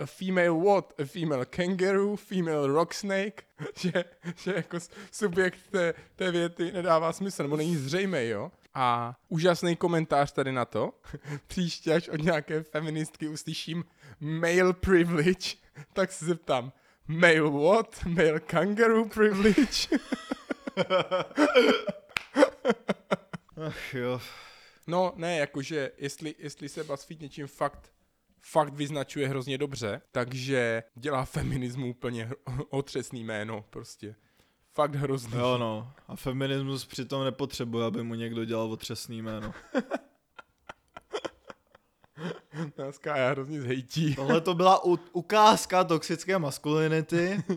a female what? A female kangaroo, female rock snake, že, že jako subjekt té, té věty nedává smysl, nebo není zřejmý, jo? A úžasný komentář tady na to. Příště, až od nějaké feministky uslyším male privilege, tak se zeptám, male what? Male kangaroo privilege? Ach jo. No ne, jakože jestli, jestli se BuzzFeed něčím fakt fakt vyznačuje hrozně dobře, takže dělá feminismu úplně otřesný jméno prostě. Fakt hrozný. Jo no, a feminismus přitom nepotřebuje, aby mu někdo dělal otřesný jméno. Nás Kája hrozně zhejtí. Tohle to byla u- ukázka toxické maskulinity.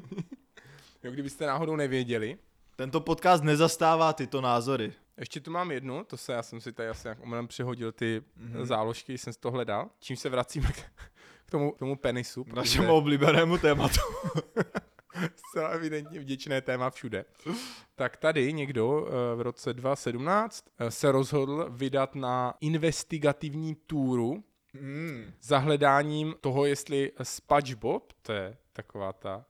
Jo, kdybyste náhodou nevěděli. Tento podcast nezastává tyto názory. Ještě tu mám jednu, to se já jsem si tady asi omylem přehodil ty Mhm. mm-hmm. záložky, jsem z toho hledal. Čím se vracíme k, k tomu, k tomu penisu. Našemu oblíbenému tématu. zcela evidentně vděčné téma všude. Tak tady někdo eh, v roce 2017 eh, se rozhodl vydat na investigativní túru Mm. za hledáním toho, jestli SpongeBob, to je taková ta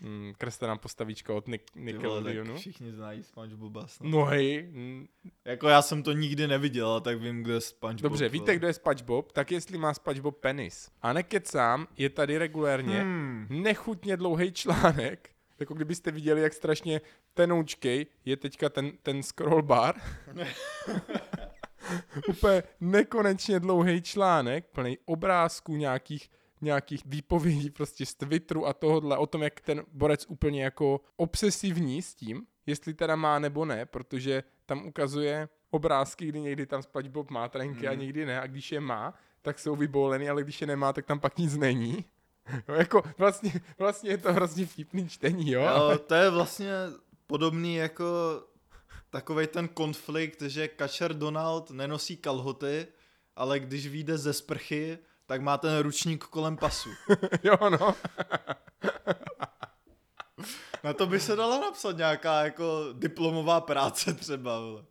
mm, kreslená postavička od Nick, Nickelodeonu. všichni znají SpongeBoba snad. No hej, mm, Jako já jsem to nikdy neviděl, tak vím, kde je SpongeBob. dobře, víte, kdo je SpongeBob, tak jestli má SpongeBob penis. A nekecám, je tady regulérně Hmm. nechutně dlouhý článek, jako kdybyste viděli, jak strašně tenoučkej je teďka ten, ten scroll bar. Úplně nekonečně dlouhý článek, plný obrázků nějakých nějakých výpovědí prostě z Twitteru a tohodle o tom, jak ten borec úplně jako obsesivní s tím, jestli teda má nebo ne, protože tam ukazuje obrázky, kdy někdy tam SpongeBob má trenky a Hmm. někdy ne a když je má, tak jsou vyboulený, ale když je nemá, tak tam pak nic není. Jo, jako vlastně, vlastně je to hrozně vtipný čtení, jo? Jo, to je vlastně podobný jako takovej ten konflikt, že kačer Donald nenosí kalhoty, ale když vyjde ze sprchy, tak má ten ručník kolem pasu. jo, no. Na to by se dala napsat nějaká jako diplomová práce třeba, vole.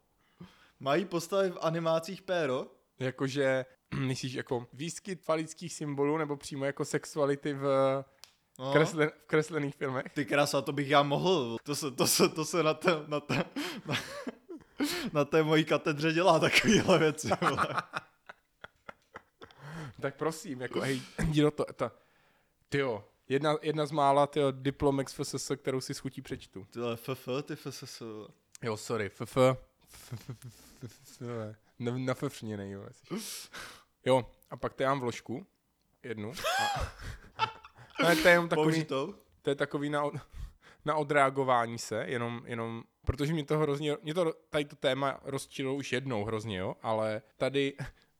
Mají postavy v animácích péro? Jakože, myslíš jako výskyt falických symbolů nebo přímo jako sexuality v, No. kreslen, v kreslených filmech? Ty krasa, to bych já mohl. To se, to se, to se na, té, na, té, na, na té mojí katedře dělá takovýhle věci. Tak prosím, jako hej, jdi do to, ta, tyjo, jedna, jedna z mála, tyjo, diplomek z FSS, kterou si schutí přečtu. Tyhle FF, ty FSS. Jo, sorry, FF, na, na fefřněnej, jo. Jo, a pak to já mám vložku, jednu, a, ne, to je jenom takový, Použitou? to je takový na, na odreagování se, jenom, jenom, protože mě to hrozně, mě to tady to téma rozčilo už jednou hrozně, jo, ale tady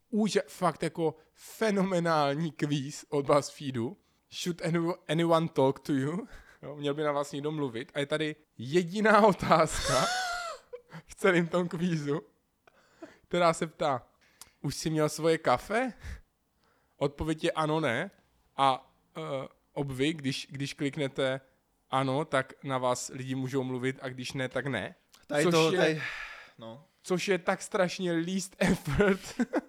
už fakt jako fenomenální kvíz od BuzzFeedu, should any- anyone talk to you, jo, měl by na vás někdo mluvit a je tady jediná otázka v celém tom kvízu, která se ptá, už jsi měl svoje kafe? Odpověď je ano, ne. A uh, obvy, když, když kliknete ano, tak na vás lidi můžou mluvit a když ne, tak ne. Tady Což to, je- tady, no. Což je tak strašně least effort.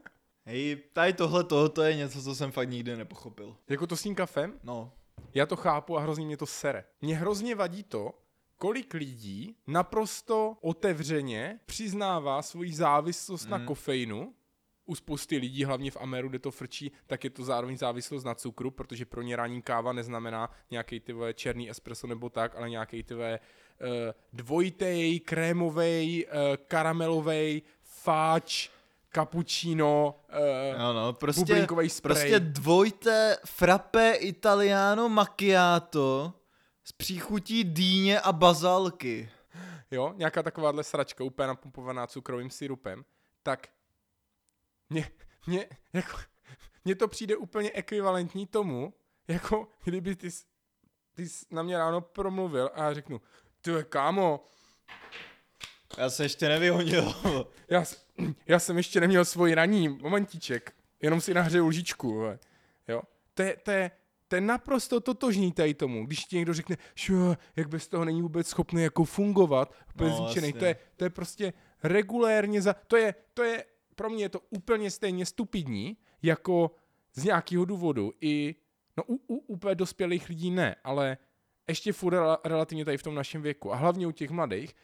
Hej, tady tohle to je něco, co jsem fakt nikdy nepochopil. jako to s tím kafem, No. já to chápu a hrozně mě to sere. Mě hrozně vadí to, kolik lidí naprosto otevřeně přiznává svoji závislost mm. na Mm. kofeinu. U spousty lidí, hlavně v Ameru, kde to frčí, tak je to zároveň závislost na cukru, protože pro ně ranní káva neznamená nějaký ty černý espresso nebo tak, ale nějaký ty uh, dvojitej, krémovej, uh, karamelovej, fáč, cappuccino, uh, No, no, prostě, bublinkovej spray. prostě dvojité frappe italiano macchiato s příchutí dýně a bazalky. jo, nějaká takováhle sračka, úplně napumpovaná cukrovým syrupem, tak mě, mě, jako, mně to přijde úplně ekvivalentní tomu, jako kdyby ty, jsi- ty na mě ráno promluvil a já řeknu, ty je, kámo, Já se ještě nevyhonil. já, já jsem ještě neměl svůj raní momentíček, jenom si nahřeju lžičku, jo. To je, to je, to je naprosto totožný tady tomu, když ti někdo řekne, že jak bez toho není vůbec schopný jako fungovat, úplně No, zničený. To je, to je prostě regulérně za, to je, to je, pro mě je to úplně stejně stupidní, jako z nějakého důvodu i, no u, u úplně dospělých lidí ne, ale ještě furt rela- relativně tady v tom našem věku a hlavně u těch mladých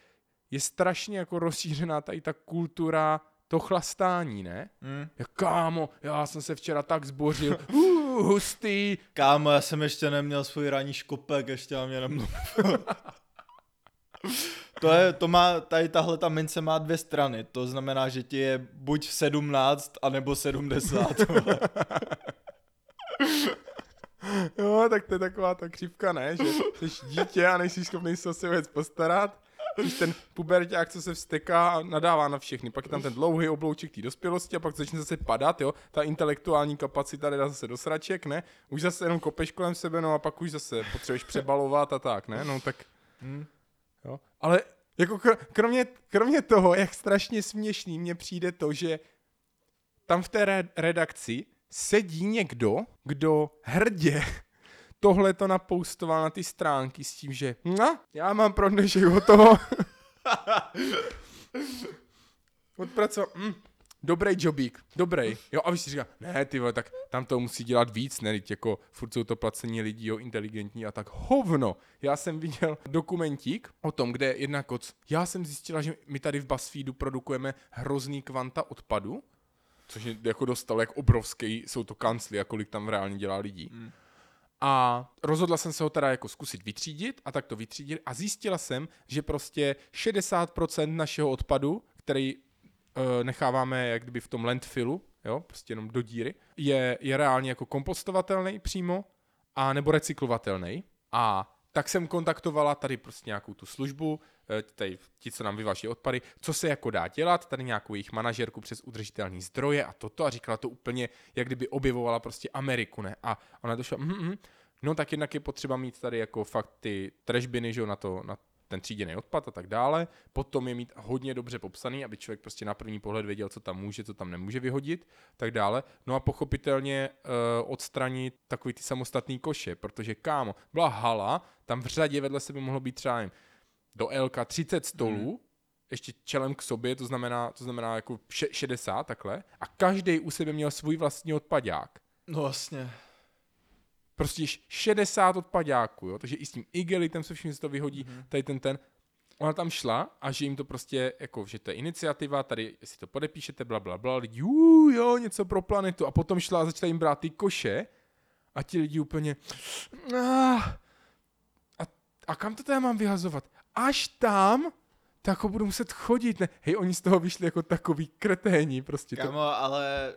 je strašně jako rozšířená tady ta kultura to chlastání, ne? Hmm. Jak kámo, já jsem se včera tak zbořil, uh, hustý. Kámo, já jsem ještě neměl svůj ranní škopek, ještě na mě nemluvil. to je, to má, tady tahle ta mince má dvě strany, to znamená, že ti je buď 17, anebo 70. vole. Jo, tak to je taková ta křivka, ne? Že jsi dítě a nejsi schopný se o sebe postarat. Ten puberták, co se vsteká a nadává na všechny. Pak je tam ten dlouhý oblouček té dospělosti a pak začne zase padat, jo. Ta intelektuální kapacita jde zase do sraček, ne? Už zase jenom kopeš kolem sebe, no a pak už zase potřebuješ přebalovat a tak, ne? No tak Hm. Jo? Ale jako kr- kromě, kromě toho, jak strašně směšný mně přijde to, že tam v té re- redakci sedí někdo, kdo hrdě tohle to napoustoval na ty stránky s tím, že no, já mám pro dnešek hotovo. Odpracoval, mm, dobrý jobík, dobrý. Jo, a vy si říká, ne, ty vole, tak tam to musí dělat víc, ne, teď jako furt jsou to placení lidí, jo, inteligentní a tak hovno. Já jsem viděl dokumentík o tom, kde jedna koc, já jsem zjistila, že my tady v BuzzFeedu produkujeme hrozný kvanta odpadu, což je jako dostalo, jak obrovský jsou to kancly a kolik tam reálně dělá lidí. Mm. A rozhodla jsem se ho teda jako zkusit vytřídit a tak to vytřídit a zjistila jsem, že prostě 60% našeho odpadu, který uh, necháváme jak kdyby v tom landfillu, jo, prostě jenom do díry, je, je reálně jako kompostovatelný přímo a nebo recyklovatelný. A tak jsem kontaktovala tady prostě nějakou tu službu, eh, tady ti, co nám vyváží odpady, co se jako dá dělat, tady nějakou jejich manažerku přes udržitelné zdroje a toto a říkala to úplně, jak kdyby objevovala prostě Ameriku, ne? A ona došla, mm, mm, no tak jednak je potřeba mít tady jako fakt ty trashbiny, že jo, na to, na ten tříděný odpad a tak dále. Potom je mít hodně dobře popsaný, aby člověk prostě na první pohled věděl, co tam může, co tam nemůže vyhodit, tak dále. No a pochopitelně uh, odstranit takový ty samostatný koše, protože kámo, byla hala, tam v řadě vedle sebe mohlo být třeba nevím, do LK 30 stolů, hmm. ještě čelem k sobě, to znamená, to znamená jako 60 takhle, a každý u sebe měl svůj vlastní odpadák. No vlastně. Prostě 60 odpadáků, jo? takže i s tím igelitem se vším se to vyhodí, mm-hmm. tady ten ten. Ona tam šla a že jim to prostě, jako, že to je iniciativa, tady si to podepíšete, bla, bla, bla, lidi, uu, jo, něco pro planetu. A potom šla a začala jim brát ty koše a ti lidi úplně, ah, a, a kam to teda mám vyhazovat? Až tam, tak ho budu muset chodit, ne? Hej, oni z toho vyšli jako takový kreténi, prostě. Kamo, to... ale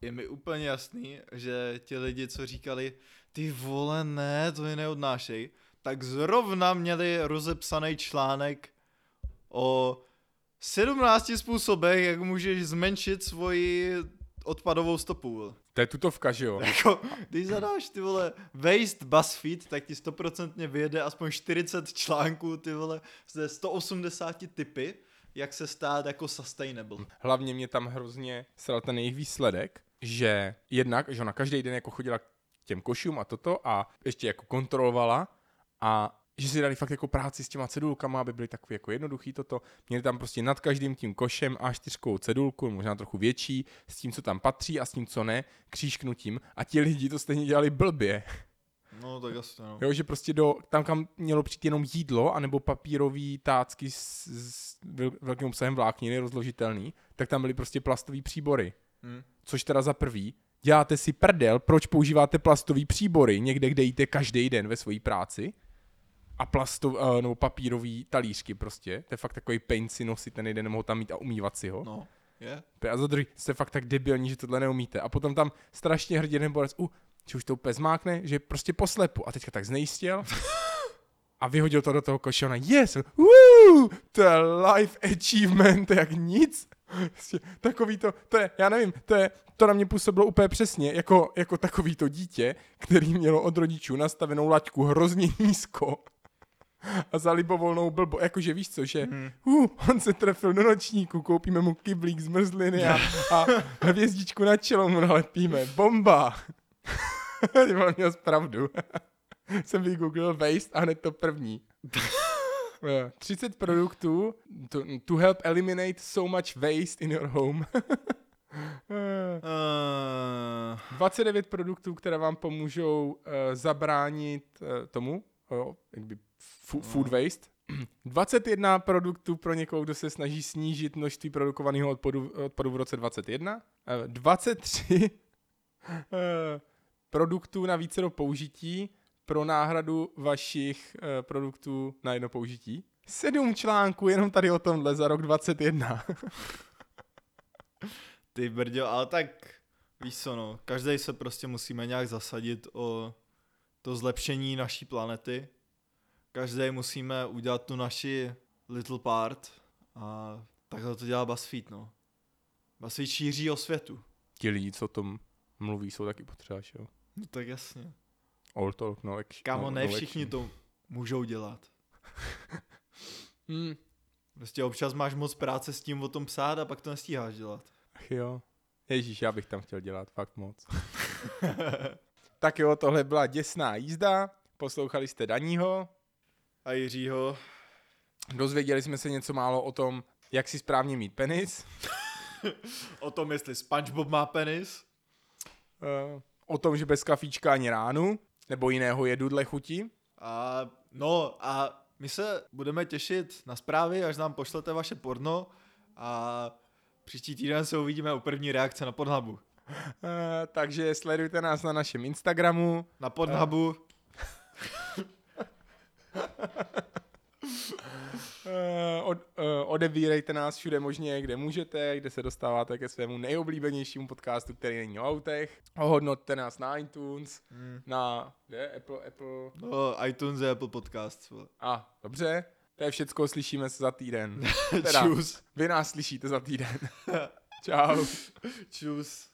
je mi úplně jasný, že ti lidi, co říkali, ty vole, ne, to je neodnášej, tak zrovna měli rozepsaný článek o 17 způsobech, jak můžeš zmenšit svoji odpadovou stopu. To je tutovka, že jo? Jako, když zadáš ty vole waste BuzzFeed, tak ti stoprocentně vyjede aspoň 40 článků, ty vole, ze 180 typy, jak se stát jako sustainable. Hlavně mě tam hrozně sral ten jejich výsledek, že jednak, že ona každý den jako chodila těm košům a toto a ještě jako kontrolovala a že si dali fakt jako práci s těma cedulkama, aby byly takový jako jednoduchý toto. Měli tam prostě nad každým tím košem a čtyřkou cedulku, možná trochu větší, s tím, co tam patří a s tím, co ne, křížknutím. A ti lidi to stejně dělali blbě. No, tak jasně, no. Jo, že prostě do, tam, kam mělo přijít jenom jídlo, anebo papírový tácky s, s velkým obsahem vlákniny, rozložitelný, tak tam byly prostě plastové příbory. Hmm. Což teda za prvý, děláte si prdel, proč používáte plastové příbory někde, kde jíte každý den ve své práci a plastov, uh, nebo papírový talířky prostě. To je fakt takový pain si nosit ten jeden, nemohu tam mít a umývat si ho. No, je. Yeah. A za druhý, jste fakt tak debilní, že tohle neumíte. A potom tam strašně hrdě jeden borec, uh, že už to úplně zmákne, že prostě poslepu. A teďka tak znejistěl a vyhodil to do toho koše. Ona, yes, woo, to je life achievement, jak nic. Prostě takový to, to je, já nevím, to, je, to na mě působilo úplně přesně, jako, jako takový to dítě, který mělo od rodičů nastavenou laťku hrozně nízko a za libovolnou blbo, jakože víš co, že hmm. uh, on se trefil do nočníku, koupíme mu kyblík z mrzliny a, a hvězdičku na čelo mu nalepíme, bomba. Ty měl pravdu. Jsem vygooglil waste a hned to první. 30 produktů to, to help eliminate so much waste in your home. uh... 29 produktů, které vám pomůžou uh, zabránit uh, tomu, uh, jakby food waste. 21 produktů pro někoho, kdo se snaží snížit množství produkovaného odpadu, odpadu v roce 2021. 23 produktů na více do použití pro náhradu vašich uh, produktů na jedno použití. Sedm článků jenom tady o tomhle za rok 21. Ty brďo, ale tak víš co no, každý se prostě musíme nějak zasadit o to zlepšení naší planety. Každý musíme udělat tu naši little part a takhle to dělá BuzzFeed, no. BuzzFeed šíří o světu. Ti lidi, co o tom mluví, jsou taky potřeba, jo? No tak jasně. All talk, no action. Kámo, no, ne no všichni to můžou dělat. hmm. Prostě občas máš moc práce s tím o tom psát a pak to nestíháš dělat. Ach jo. Ježíš, já bych tam chtěl dělat fakt moc. tak jo, tohle byla děsná jízda. Poslouchali jste Daního. A Jiřího. Dozvěděli jsme se něco málo o tom, jak si správně mít penis. o tom, jestli SpongeBob má penis. Uh, o tom, že bez kafíčka ani ránu, nebo jiného jedu dle chuti. A, no a my se budeme těšit na zprávy, až nám pošlete vaše porno a příští týden se uvidíme u první reakce na Pornhubu. Uh, takže sledujte nás na našem Instagramu. Na Pornhubu. Uh. Uh, od, uh, odebírejte nás všude možně, kde můžete, kde se dostáváte ke svému nejoblíbenějšímu podcastu, který není o autech. Ohodnoťte nás na iTunes, mm. na kde? Apple, Apple. No, iTunes je Apple Podcast. A, dobře. To je všecko, slyšíme se za týden. Teda, Čus. Vy nás slyšíte za týden. Čau. Čus.